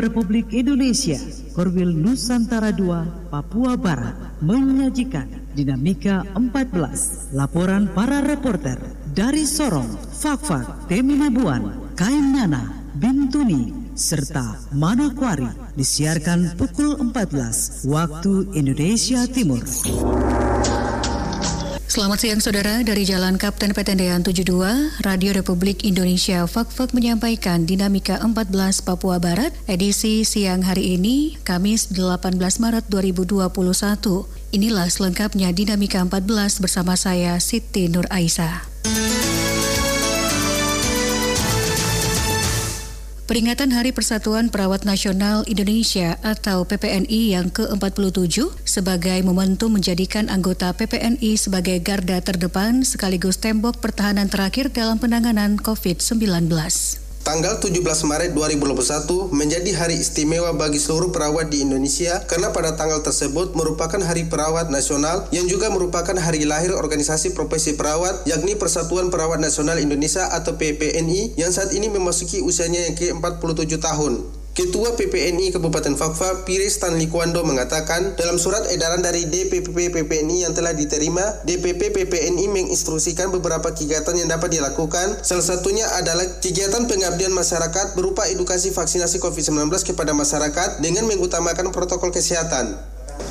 Republik Indonesia, Korwil Nusantara II, Papua Barat, menyajikan Dinamika 14, laporan para reporter dari Sorong, Fakfak, Teminabuan, Kainana, Bintuni, serta Manokwari disiarkan pukul 14 waktu Indonesia Timur. Selamat siang saudara, dari Jalan Kapten Petendean 72, Radio Republik Indonesia Fakfak menyampaikan Dinamika 14 Papua Barat, edisi siang hari ini, Kamis 18 Maret 2021. Inilah selengkapnya Dinamika 14 bersama saya Siti Nur Aisyah. Peringatan Hari Persatuan Perawat Nasional Indonesia atau PPNI yang ke-47 sebagai momentum menjadikan anggota PPNI sebagai garda terdepan sekaligus tembok pertahanan terakhir dalam penanganan COVID-19. Tanggal 17 Maret 2021 menjadi hari istimewa bagi seluruh perawat di Indonesia karena pada tanggal tersebut merupakan Hari Perawat Nasional yang juga merupakan hari lahir organisasi profesi perawat yakni Persatuan Perawat Nasional Indonesia atau PPNI yang saat ini memasuki usianya yang ke-47 tahun. Ketua PPNI Kabupaten Fakfa, Pire Stanley Kwando mengatakan, dalam surat edaran dari DPP PPNI yang telah diterima, DPP PPNI menginstruksikan beberapa kegiatan yang dapat dilakukan. Salah satunya adalah kegiatan pengabdian masyarakat berupa edukasi vaksinasi COVID-19 kepada masyarakat dengan mengutamakan protokol kesehatan.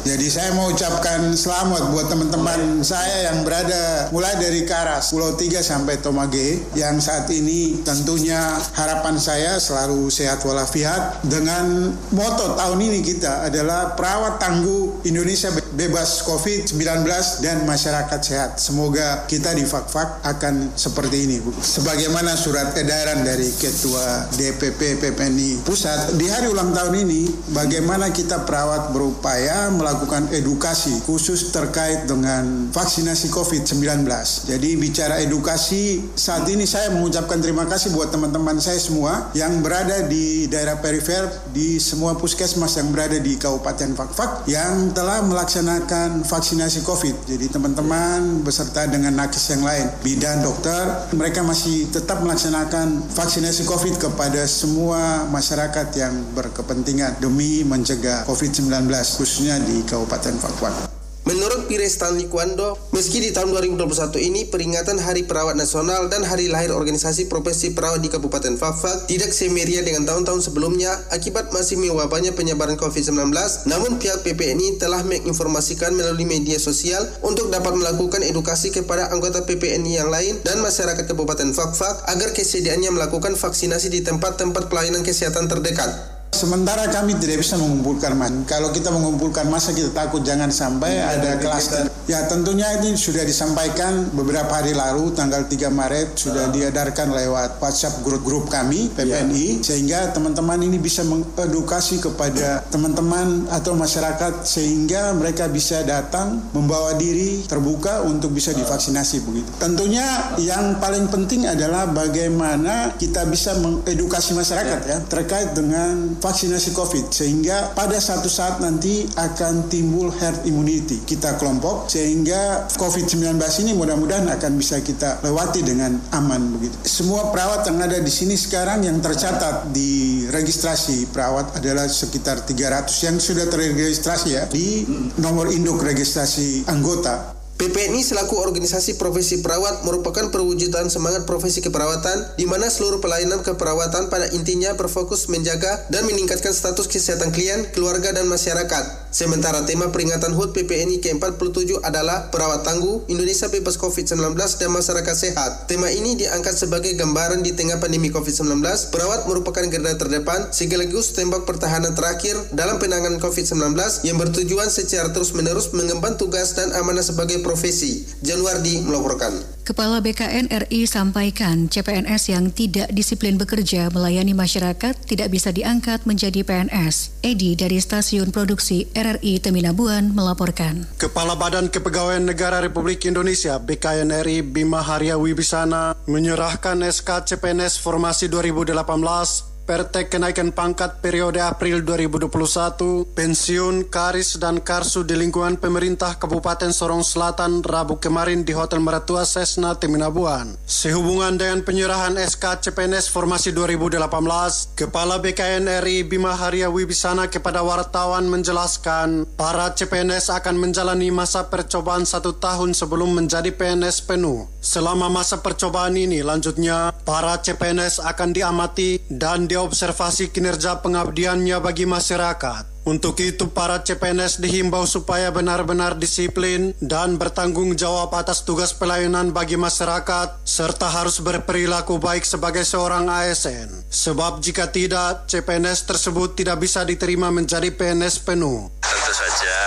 Jadi saya mau ucapkan selamat buat teman-teman saya yang berada mulai dari Karas, Pulau Tiga sampai Tomage yang saat ini tentunya harapan saya selalu sehat walafiat dengan moto tahun ini kita adalah perawat tangguh Indonesia bebas COVID-19 dan masyarakat sehat. Semoga kita di Fakfak akan seperti ini Bu. Sebagaimana surat edaran dari Ketua DPP PPNI Pusat di hari ulang tahun ini bagaimana kita perawat berupaya melakukan edukasi khusus terkait dengan vaksinasi COVID-19. Jadi bicara edukasi, saat ini saya mengucapkan terima kasih buat teman-teman saya semua yang berada di daerah perifer, di semua puskesmas yang berada di Kabupaten Fakfak yang telah melaksanakan vaksinasi COVID. Jadi teman-teman beserta dengan nakes yang lain, bidan, dokter, mereka masih tetap melaksanakan vaksinasi COVID kepada semua masyarakat yang berkepentingan demi mencegah COVID-19 khususnya di Kabupaten Fakfak. Menurut Pire Stanley Kwando, meski di tahun 2021 ini peringatan Hari Perawat Nasional dan Hari Lahir Organisasi Profesi Perawat di Kabupaten Fakfak tidak semeria dengan tahun-tahun sebelumnya akibat masih mewabahnya penyebaran COVID-19, namun pihak PPNI telah menginformasikan melalui media sosial untuk dapat melakukan edukasi kepada anggota PPNI yang lain dan masyarakat Kabupaten Fakfak agar kesediaannya melakukan vaksinasi di tempat-tempat pelayanan kesehatan terdekat. Sementara kami tidak bisa mengumpulkan massa. Kalau kita mengumpulkan masa kita takut jangan sampai ya, ada klaster. Ya tentunya ini sudah disampaikan beberapa hari lalu tanggal 3 Maret sudah uh. diedarkan lewat WhatsApp grup-grup kami PPNI ya. sehingga teman-teman ini bisa mengedukasi kepada teman-teman atau masyarakat sehingga mereka bisa datang membawa diri terbuka untuk bisa divaksinasi begitu. Tentunya yang paling penting adalah bagaimana kita bisa mengedukasi masyarakat ya terkait dengan vaksinasi COVID sehingga pada satu saat nanti akan timbul herd immunity kita kelompok sehingga COVID-19 ini mudah-mudahan akan bisa kita lewati dengan aman begitu. Semua perawat yang ada di sini sekarang yang tercatat di registrasi perawat adalah sekitar 300 yang sudah terregistrasi ya di nomor induk registrasi anggota PPNI selaku organisasi profesi perawat merupakan perwujudan semangat profesi keperawatan di mana seluruh pelayanan keperawatan pada intinya berfokus menjaga dan meningkatkan status kesehatan klien, keluarga, dan masyarakat. Sementara tema peringatan HUT PPNI ke-47 adalah Perawat Tangguh, Indonesia Bebas COVID-19 dan Masyarakat Sehat. Tema ini diangkat sebagai gambaran di tengah pandemi COVID-19, perawat merupakan garda terdepan sekaligus tembok pertahanan terakhir dalam penanganan COVID-19 yang bertujuan secara terus-menerus mengemban tugas dan amanah sebagai profesi. Januardi melaporkan. Kepala BKN RI sampaikan CPNS yang tidak disiplin bekerja melayani masyarakat tidak bisa diangkat menjadi PNS. Edi dari Stasiun Produksi RRI Teminabuan melaporkan. Kepala Badan Kepegawaian Negara Republik Indonesia BKN RI Bima Haria Wibisana menyerahkan SK CPNS Formasi 2018 PRT kenaikan pangkat periode April 2021, pensiun, karis, dan karsu di lingkungan pemerintah Kabupaten Sorong Selatan Rabu kemarin di Hotel Meratua Sesna Teminabuan. Sehubungan dengan penyerahan SK CPNS Formasi 2018, Kepala BKN RI Bima Haria Wibisana kepada wartawan menjelaskan para CPNS akan menjalani masa percobaan satu tahun sebelum menjadi PNS penuh. Selama masa percobaan ini, lanjutnya, para CPNS akan diamati dan diobservasi kinerja pengabdiannya bagi masyarakat. Untuk itu, para CPNS dihimbau supaya benar-benar disiplin dan bertanggung jawab atas tugas pelayanan bagi masyarakat, serta harus berperilaku baik sebagai seorang ASN. Sebab jika tidak, CPNS tersebut tidak bisa diterima menjadi PNS penuh. Tentu saja,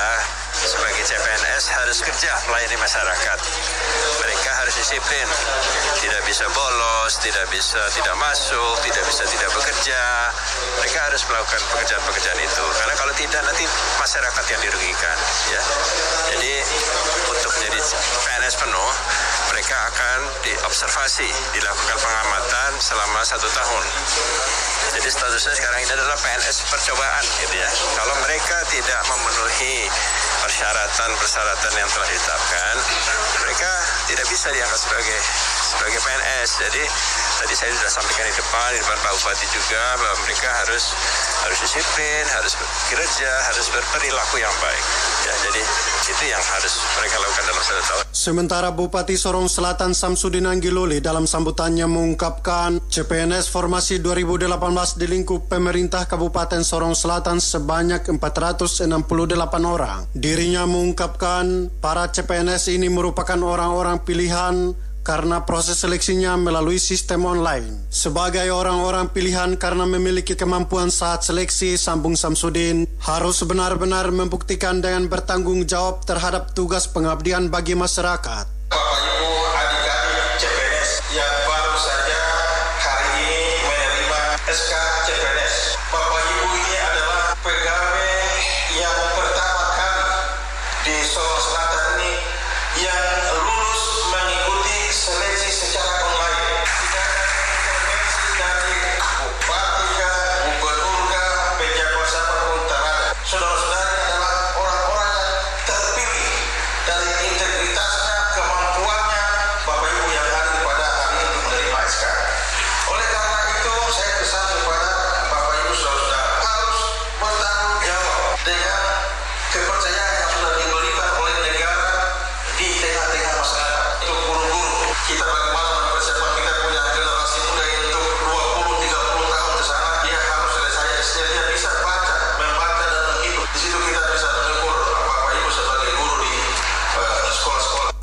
sebagai CPNS harus kerja melayani masyarakat disiplin. Tidak bisa bolos, tidak bisa tidak masuk, tidak bisa tidak bekerja. Mereka harus melakukan pekerjaan-pekerjaan itu. Karena kalau tidak nanti masyarakat yang dirugikan. Ya. Jadi untuk menjadi PNS penuh, mereka akan diobservasi, dilakukan pengamatan selama satu tahun. Jadi statusnya sekarang ini adalah PNS percobaan, gitu ya. Mereka tidak memenuhi persyaratan-persyaratan yang telah ditetapkan, mereka tidak bisa diangkat sebagai sebagai PNS. Jadi tadi saya sudah sampaikan di depan, di depan Pak Bupati juga bahwa mereka harus harus disiplin, harus bekerja, harus berperilaku yang baik. Ya, jadi itu yang harus mereka lakukan dalam satu tahun. Sementara Bupati Sorong Selatan Samsudin Anggiloli dalam sambutannya mengungkapkan CPNS Formasi 2018 di lingkup pemerintah Kabupaten Sorong Selatan sebanyak 468 orang. Dirinya mengungkapkan para CPNS ini merupakan orang-orang pilihan karena proses seleksinya melalui sistem online. Sebagai orang-orang pilihan karena memiliki kemampuan saat seleksi, Sambung Samsudin harus benar-benar membuktikan dengan bertanggung jawab terhadap tugas pengabdian bagi masyarakat. Bapak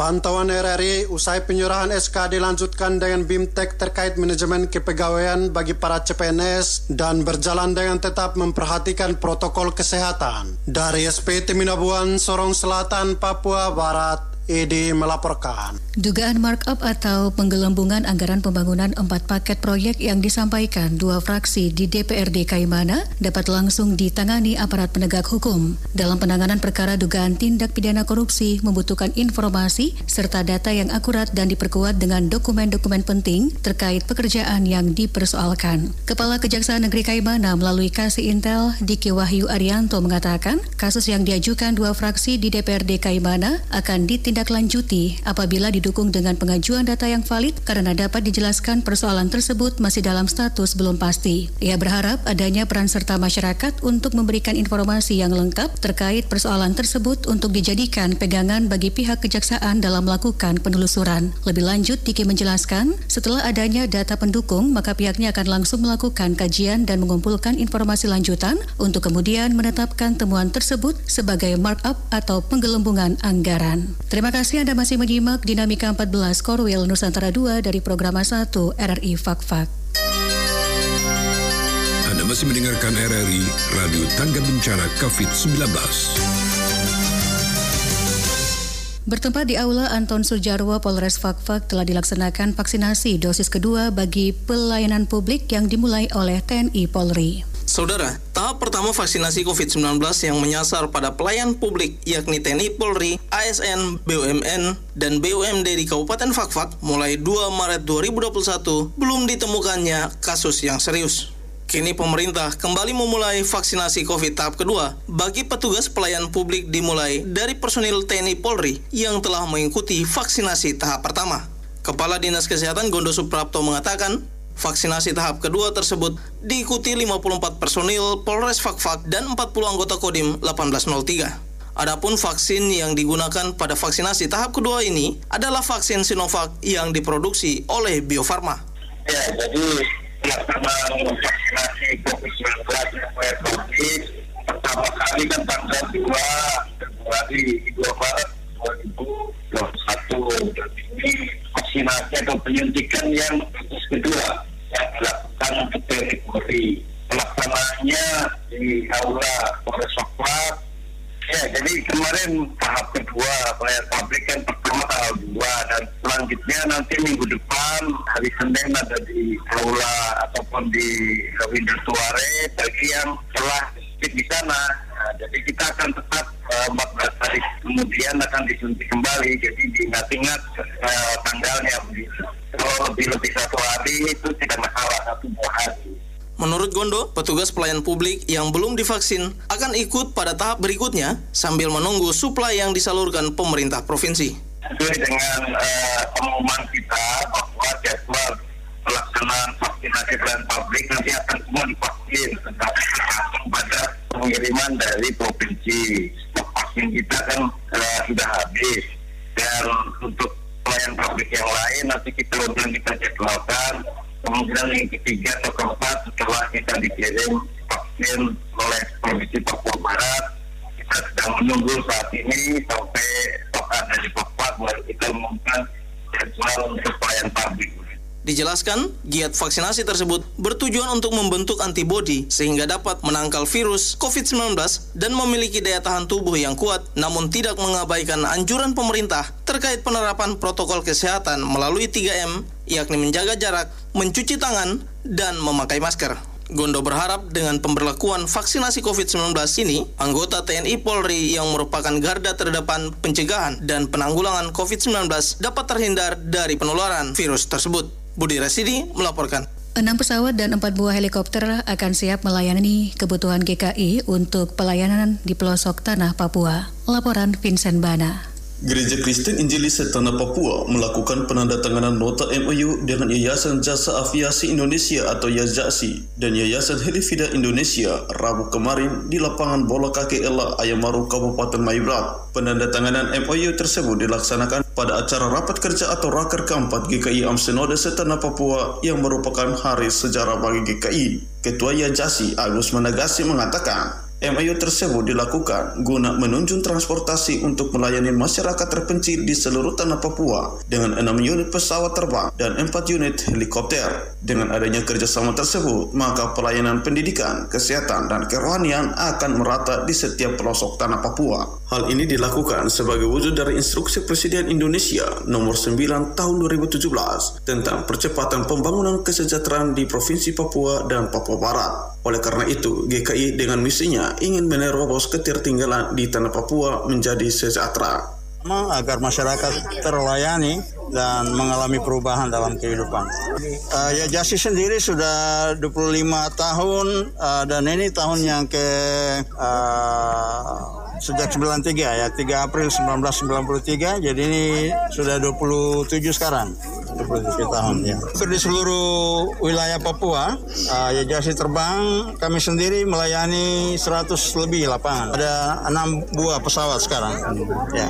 Pantauan RRI usai penyerahan SK dilanjutkan dengan BIMTEK terkait manajemen kepegawaian bagi para CPNS dan berjalan dengan tetap memperhatikan protokol kesehatan. Dari SPT Minabuan, Sorong Selatan, Papua Barat, Edi melaporkan. Dugaan markup atau penggelembungan anggaran pembangunan empat paket proyek yang disampaikan dua fraksi di DPRD Kaimana dapat langsung ditangani aparat penegak hukum. Dalam penanganan perkara dugaan tindak pidana korupsi membutuhkan informasi serta data yang akurat dan diperkuat dengan dokumen-dokumen penting terkait pekerjaan yang dipersoalkan. Kepala Kejaksaan Negeri Kaimana melalui Kasih Intel Diki Wahyu Arianto mengatakan kasus yang diajukan dua fraksi di DPRD Kaimana akan ditindaklanjuti apabila didukung dengan pengajuan data yang valid karena dapat dijelaskan persoalan tersebut masih dalam status belum pasti. Ia berharap adanya peran serta masyarakat untuk memberikan informasi yang lengkap terkait persoalan tersebut untuk dijadikan pegangan bagi pihak kejaksaan dalam melakukan penelusuran. Lebih lanjut, Diki menjelaskan, setelah adanya data pendukung, maka pihaknya akan langsung melakukan kajian dan mengumpulkan informasi lanjutan untuk kemudian menetapkan temuan tersebut sebagai markup atau penggelembungan anggaran. Terima kasih Anda masih menyimak Dinamika 14 Korwil Nusantara 2 dari Program 1 RRI Fakfak. Anda masih mendengarkan RRI Radio Tangga Bencana COVID-19. Bertempat di Aula Anton Sujarwo Polres Fakfak telah dilaksanakan vaksinasi dosis kedua bagi pelayanan publik yang dimulai oleh TNI Polri. Saudara, tahap pertama vaksinasi COVID-19 yang menyasar pada pelayan publik yakni TNI Polri, ASN, BUMN, dan BUMD di Kabupaten Fakfak mulai 2 Maret 2021 belum ditemukannya kasus yang serius. Kini pemerintah kembali memulai vaksinasi COVID tahap kedua bagi petugas pelayan publik dimulai dari personil TNI Polri yang telah mengikuti vaksinasi tahap pertama. Kepala Dinas Kesehatan Gondo Suprapto mengatakan, vaksinasi tahap kedua tersebut diikuti 54 personil Polres Fakfak dan 40 anggota Kodim 1803. Adapun vaksin yang digunakan pada vaksinasi tahap kedua ini adalah vaksin Sinovac yang diproduksi oleh Bio Farma. Ya, jadi pelaksanaan vaksinasi COVID-19 yang COVID pertama kali kan tanggal 2 Februari 2 Maret 2021 dan ini vaksinasi atau penyuntikan yang dosis kedua yang dilakukan untuk TNI Polri pelaksanaannya di aula Polres Soklat Ya, jadi kemarin tahap kedua publik kan pertama tanggal 2 dan selanjutnya nanti minggu depan hari Senin ada di aula ataupun di Window Tuare bagi yang telah di sana. Nah, jadi kita akan tetap 14 hari kemudian akan disuntik kembali. Jadi diingat-ingat uh, tanggalnya begitu. Kalau lebih lebih satu hari itu tidak masalah satu dua hari. Menurut Gondo, petugas pelayan publik yang belum divaksin akan ikut pada tahap berikutnya sambil menunggu suplai yang disalurkan pemerintah provinsi. Sesuai dengan uh, pengumuman kita bahwa jadwal pelaksanaan vaksinasi pelayan publik nanti akan semua divaksin tetapi pada pengiriman dari provinsi. Vaksin kita kan uh, sudah habis dan untuk pelayan publik yang lain nanti kita ulang kita jadwalkan kemungkinan yang ketiga atau keempat setelah kita dikirim vaksin oleh Provinsi Papua Barat kita sedang menunggu saat ini sampai stok ada di Papua baru kita umumkan jadwal untuk pelayan publik. Dijelaskan, giat vaksinasi tersebut bertujuan untuk membentuk antibodi sehingga dapat menangkal virus COVID-19 dan memiliki daya tahan tubuh yang kuat namun tidak mengabaikan anjuran pemerintah terkait penerapan protokol kesehatan melalui 3M yakni menjaga jarak, mencuci tangan, dan memakai masker. Gondo berharap dengan pemberlakuan vaksinasi COVID-19 ini, anggota TNI Polri yang merupakan garda terdepan pencegahan dan penanggulangan COVID-19 dapat terhindar dari penularan virus tersebut. Budi Rasidi melaporkan. Enam pesawat dan empat buah helikopter akan siap melayani kebutuhan GKI untuk pelayanan di pelosok tanah Papua. Laporan Vincent Bana. Gereja Kristen Injilis Tanah Papua melakukan penandatanganan nota MOU dengan Yayasan Jasa Aviasi Indonesia atau YAJASI dan Yayasan Helifida Indonesia Rabu kemarin di lapangan bola kaki Ella Ayamaru Kabupaten Maibrat. Penandatanganan MOU tersebut dilaksanakan pada acara rapat kerja atau raker keempat GKI Amsenode Setanah Papua yang merupakan hari sejarah bagi GKI. Ketua YAJASI Agus Managasi mengatakan MIU tersebut dilakukan guna menunjung transportasi untuk melayani masyarakat terpencil di seluruh tanah Papua dengan enam unit pesawat terbang dan empat unit helikopter. Dengan adanya kerjasama tersebut, maka pelayanan pendidikan, kesehatan, dan kerohanian akan merata di setiap pelosok tanah Papua. Hal ini dilakukan sebagai wujud dari instruksi Presiden Indonesia nomor 9 tahun 2017 tentang percepatan pembangunan kesejahteraan di Provinsi Papua dan Papua Barat. Oleh karena itu, GKI dengan misinya ingin menerobos ketertinggalan di tanah Papua menjadi sejahtera. Agar masyarakat terlayani dan mengalami perubahan dalam kehidupan. Uh, ya Jasi sendiri sudah 25 tahun uh, dan ini tahun yang ke uh, sejak 93 ya 3 April 1993 jadi ini sudah 27 sekarang 27 tahun ya di seluruh wilayah Papua uh, ya jasi terbang kami sendiri melayani 100 lebih lapangan ada enam buah pesawat sekarang ya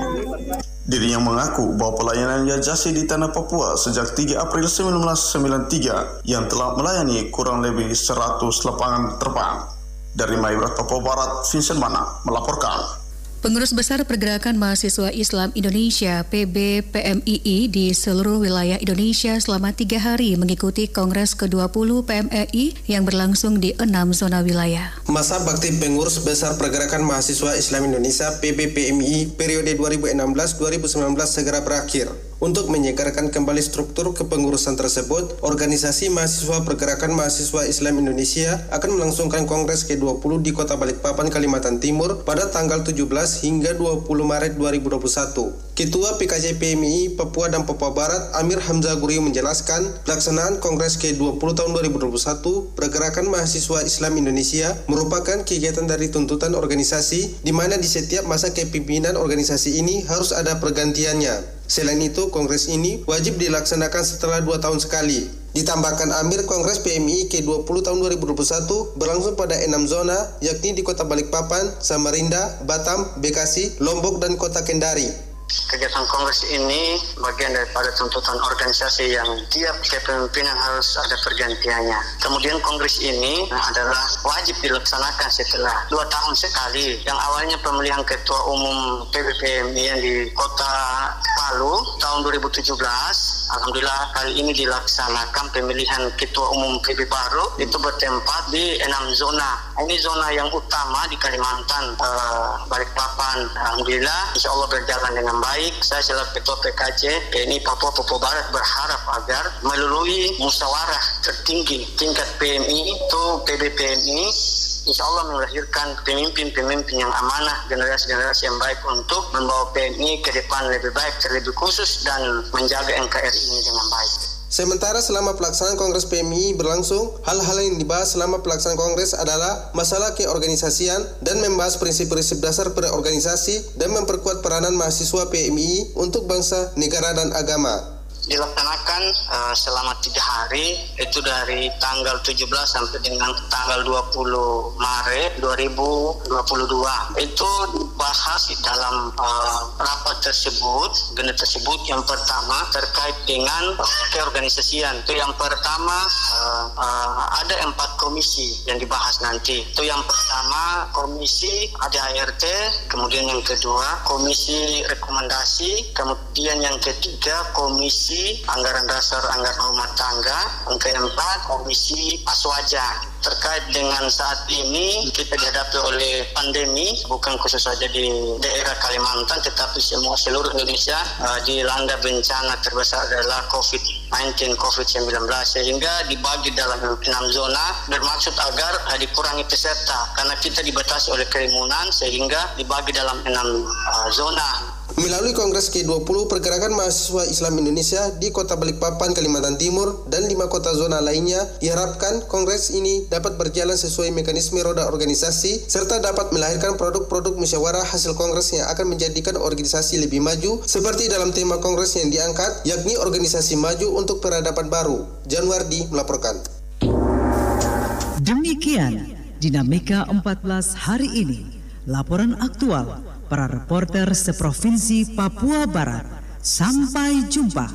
Dirinya mengaku bahwa pelayanan Yajasi di tanah Papua sejak 3 April 1993 yang telah melayani kurang lebih 100 lapangan terbang. Dari Mayurat Papua Barat, Vincent Mana melaporkan. Pengurus Besar Pergerakan Mahasiswa Islam Indonesia PBPMII di seluruh wilayah Indonesia selama tiga hari mengikuti Kongres ke-20 PMII yang berlangsung di enam zona wilayah. Masa bakti Pengurus Besar Pergerakan Mahasiswa Islam Indonesia PBPMII periode 2016-2019 segera berakhir. Untuk menyegarkan kembali struktur kepengurusan tersebut, Organisasi Mahasiswa Pergerakan Mahasiswa Islam Indonesia akan melangsungkan Kongres ke-20 di Kota Balikpapan, Kalimantan Timur pada tanggal 17 hingga 20 Maret 2021. Ketua PKJ PMI Papua dan Papua Barat Amir Hamzah Gurio menjelaskan pelaksanaan Kongres ke-20 tahun 2021 Pergerakan Mahasiswa Islam Indonesia merupakan kegiatan dari tuntutan organisasi di mana di setiap masa kepemimpinan organisasi ini harus ada pergantiannya. Selain itu, kongres ini wajib dilaksanakan setelah dua tahun sekali. Ditambahkan Amir Kongres PMI ke-20 tahun 2021 berlangsung pada enam zona yakni di Kota Balikpapan, Samarinda, Batam, Bekasi, Lombok, dan Kota Kendari. Kegiatan kongres ini bagian daripada tuntutan organisasi yang tiap kepemimpinan harus ada pergantiannya. Kemudian kongres ini adalah wajib dilaksanakan setelah dua tahun sekali. Yang awalnya pemilihan ketua umum PBPMI yang di kota Palu tahun 2017, Alhamdulillah kali ini dilaksanakan pemilihan ketua umum PB Palu itu bertempat di enam zona. Ini zona yang utama di Kalimantan, eh, Balikpapan. Alhamdulillah, insya Allah berjalan dengan baik. Saya selaku Ketua PKJ PNI Papua Papua Barat berharap agar melalui musyawarah tertinggi tingkat PMI itu PBPMI insya Allah melahirkan pemimpin-pemimpin yang amanah, generasi-generasi yang baik untuk membawa PMI ke depan lebih baik, terlebih khusus dan menjaga NKRI ini dengan baik. Sementara selama pelaksanaan Kongres PMI berlangsung, hal-hal yang dibahas selama pelaksanaan Kongres adalah masalah keorganisasian dan membahas prinsip-prinsip dasar berorganisasi dan memperkuat peranan mahasiswa PMI untuk bangsa, negara, dan agama dilaksanakan uh, selama tiga hari itu dari tanggal 17 sampai dengan tanggal 20 Maret 2022 itu dibahas di dalam uh, rapat tersebut agenda tersebut yang pertama terkait dengan keorganisasian. Itu yang pertama uh, uh, ada empat komisi yang dibahas nanti. Itu yang pertama komisi ADART kemudian yang kedua komisi rekomendasi kemudian yang ketiga komisi Anggaran Dasar Anggaran Rumah Tangga, yang keempat Komisi Aswaja terkait dengan saat ini kita dihadapi oleh pandemi bukan khusus saja di daerah Kalimantan tetapi semua seluruh Indonesia uh, dilanda bencana terbesar adalah COVID-19 COVID-19 sehingga dibagi dalam enam zona bermaksud agar uh, dikurangi peserta. Karena kita dibatasi oleh kerumunan sehingga dibagi dalam enam uh, zona Melalui Kongres ke-20 Pergerakan Mahasiswa Islam Indonesia di Kota Balikpapan, Kalimantan Timur, dan lima kota zona lainnya, diharapkan Kongres ini dapat berjalan sesuai mekanisme roda organisasi, serta dapat melahirkan produk-produk musyawarah hasil Kongres yang akan menjadikan organisasi lebih maju, seperti dalam tema Kongres yang diangkat, yakni organisasi maju untuk peradaban baru. Januardi melaporkan. Demikian Dinamika 14 hari ini. Laporan aktual para reporter seprovinsi Papua Barat. Sampai jumpa.